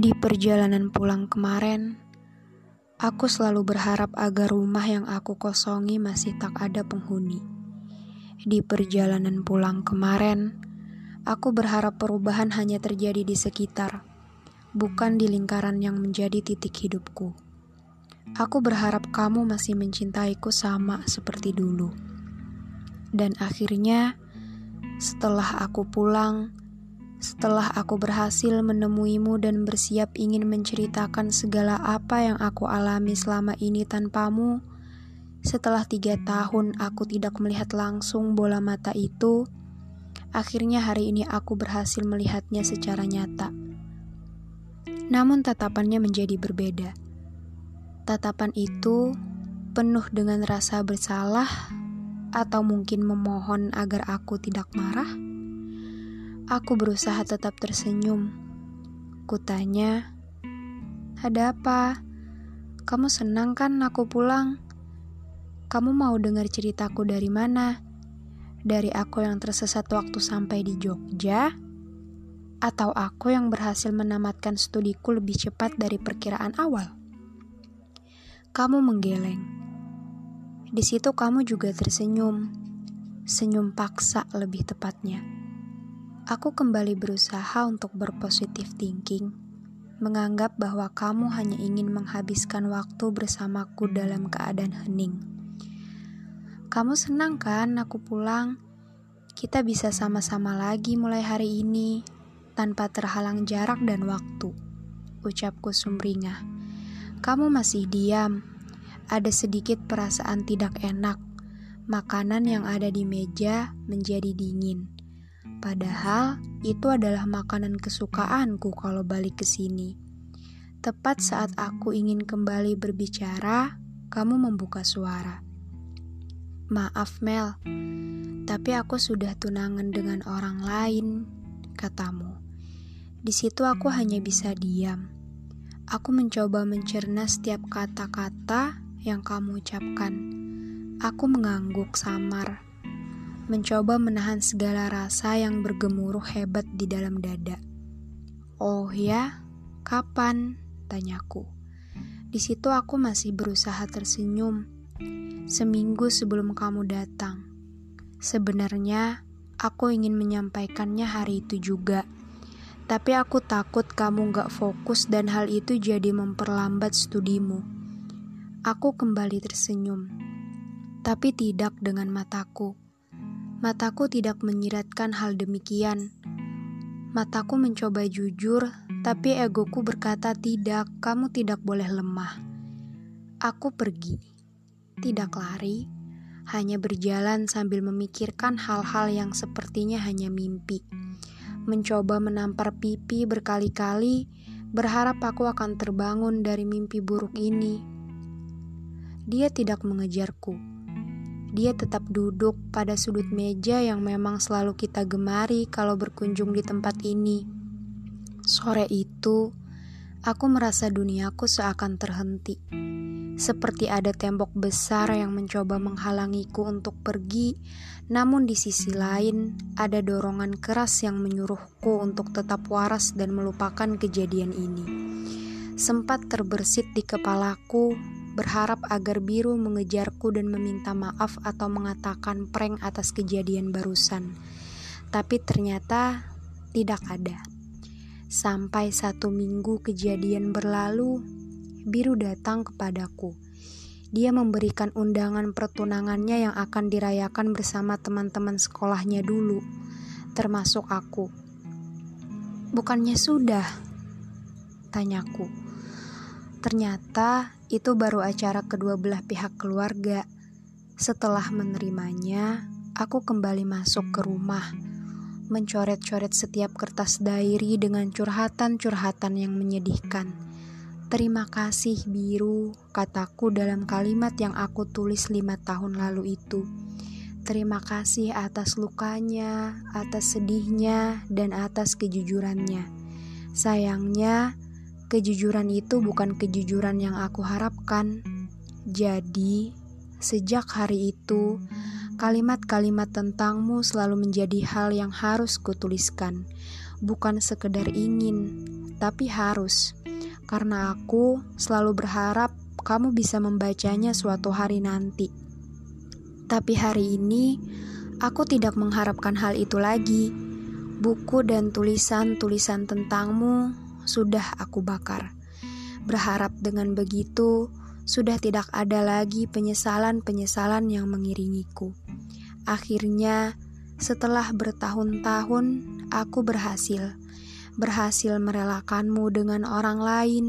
Di perjalanan pulang kemarin, aku selalu berharap agar rumah yang aku kosongi masih tak ada penghuni. Di perjalanan pulang kemarin, aku berharap perubahan hanya terjadi di sekitar, bukan di lingkaran yang menjadi titik hidupku. Aku berharap kamu masih mencintaiku sama seperti dulu. Dan akhirnya, setelah aku pulang, setelah aku berhasil menemuimu dan bersiap ingin menceritakan segala apa yang aku alami selama ini tanpamu, setelah tiga tahun aku tidak melihat langsung bola mata itu, akhirnya hari ini aku berhasil melihatnya secara nyata. Namun tatapannya menjadi berbeda. Tatapan itu penuh dengan rasa bersalah atau mungkin memohon agar aku tidak marah. Aku berusaha tetap tersenyum. Kutanya, "Ada apa? Kamu senang kan aku pulang? Kamu mau dengar ceritaku dari mana? Dari aku yang tersesat waktu sampai di Jogja?" Atau aku yang berhasil menamatkan studiku lebih cepat dari perkiraan awal? Kamu menggeleng. Di situ kamu juga tersenyum. Senyum paksa lebih tepatnya. Aku kembali berusaha untuk berpositif thinking, menganggap bahwa kamu hanya ingin menghabiskan waktu bersamaku dalam keadaan hening. Kamu senang kan aku pulang? Kita bisa sama-sama lagi mulai hari ini, tanpa terhalang jarak dan waktu. Ucapku sumringah. Kamu masih diam. Ada sedikit perasaan tidak enak. Makanan yang ada di meja menjadi dingin Padahal itu adalah makanan kesukaanku kalau balik ke sini. Tepat saat aku ingin kembali berbicara, kamu membuka suara. Maaf Mel, tapi aku sudah tunangan dengan orang lain, katamu. Di situ aku hanya bisa diam. Aku mencoba mencerna setiap kata-kata yang kamu ucapkan. Aku mengangguk samar mencoba menahan segala rasa yang bergemuruh hebat di dalam dada. Oh ya, kapan? Tanyaku. Di situ aku masih berusaha tersenyum. Seminggu sebelum kamu datang. Sebenarnya, aku ingin menyampaikannya hari itu juga. Tapi aku takut kamu gak fokus dan hal itu jadi memperlambat studimu. Aku kembali tersenyum, tapi tidak dengan mataku. Mataku tidak menyiratkan hal demikian. Mataku mencoba jujur, tapi egoku berkata tidak, kamu tidak boleh lemah. Aku pergi, tidak lari, hanya berjalan sambil memikirkan hal-hal yang sepertinya hanya mimpi. Mencoba menampar pipi berkali-kali, berharap aku akan terbangun dari mimpi buruk ini. Dia tidak mengejarku dia tetap duduk pada sudut meja yang memang selalu kita gemari kalau berkunjung di tempat ini. Sore itu, aku merasa duniaku seakan terhenti. Seperti ada tembok besar yang mencoba menghalangiku untuk pergi, namun di sisi lain ada dorongan keras yang menyuruhku untuk tetap waras dan melupakan kejadian ini. Sempat terbersit di kepalaku berharap agar biru mengejarku dan meminta maaf atau mengatakan prank atas kejadian barusan. Tapi ternyata tidak ada. Sampai satu minggu kejadian berlalu, biru datang kepadaku. Dia memberikan undangan pertunangannya yang akan dirayakan bersama teman-teman sekolahnya dulu, termasuk aku. Bukannya sudah? Tanyaku. Ternyata itu baru acara kedua belah pihak keluarga. Setelah menerimanya, aku kembali masuk ke rumah, mencoret-coret setiap kertas diary dengan curhatan-curhatan yang menyedihkan. Terima kasih biru, kataku dalam kalimat yang aku tulis lima tahun lalu itu. Terima kasih atas lukanya, atas sedihnya, dan atas kejujurannya. Sayangnya, Kejujuran itu bukan kejujuran yang aku harapkan. Jadi, sejak hari itu, kalimat-kalimat tentangmu selalu menjadi hal yang harus kutuliskan, bukan sekedar ingin, tapi harus. Karena aku selalu berharap kamu bisa membacanya suatu hari nanti. Tapi hari ini aku tidak mengharapkan hal itu lagi. Buku dan tulisan-tulisan tentangmu sudah aku bakar. Berharap dengan begitu, sudah tidak ada lagi penyesalan-penyesalan yang mengiringiku. Akhirnya, setelah bertahun-tahun, aku berhasil. Berhasil merelakanmu dengan orang lain,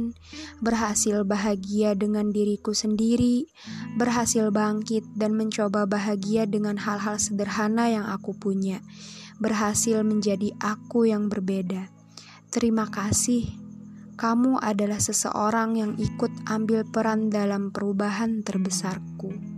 berhasil bahagia dengan diriku sendiri, berhasil bangkit dan mencoba bahagia dengan hal-hal sederhana yang aku punya, berhasil menjadi aku yang berbeda. Terima kasih, kamu adalah seseorang yang ikut ambil peran dalam perubahan terbesarku.